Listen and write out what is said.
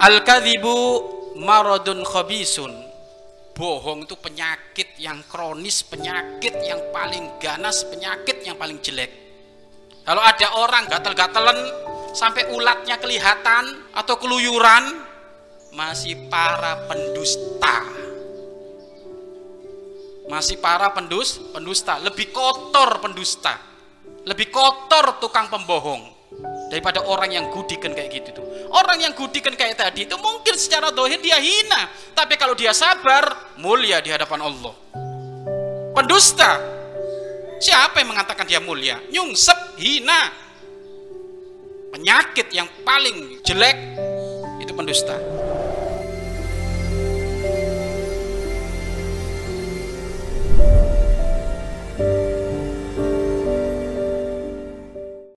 Al-kadhibu maradun khabisun. Bohong itu penyakit yang kronis, penyakit yang paling ganas, penyakit yang paling jelek. Kalau ada orang gatal-gatalan sampai ulatnya kelihatan atau keluyuran, masih para pendusta. Masih para pendus, pendusta, lebih kotor pendusta. Lebih kotor tukang pembohong daripada orang yang gudikan kayak gitu tuh. Orang yang gudikan kayak tadi itu mungkin secara dohir dia hina, tapi kalau dia sabar mulia di hadapan Allah. Pendusta, siapa yang mengatakan dia mulia? Nyungsep, hina. Penyakit yang paling jelek itu pendusta.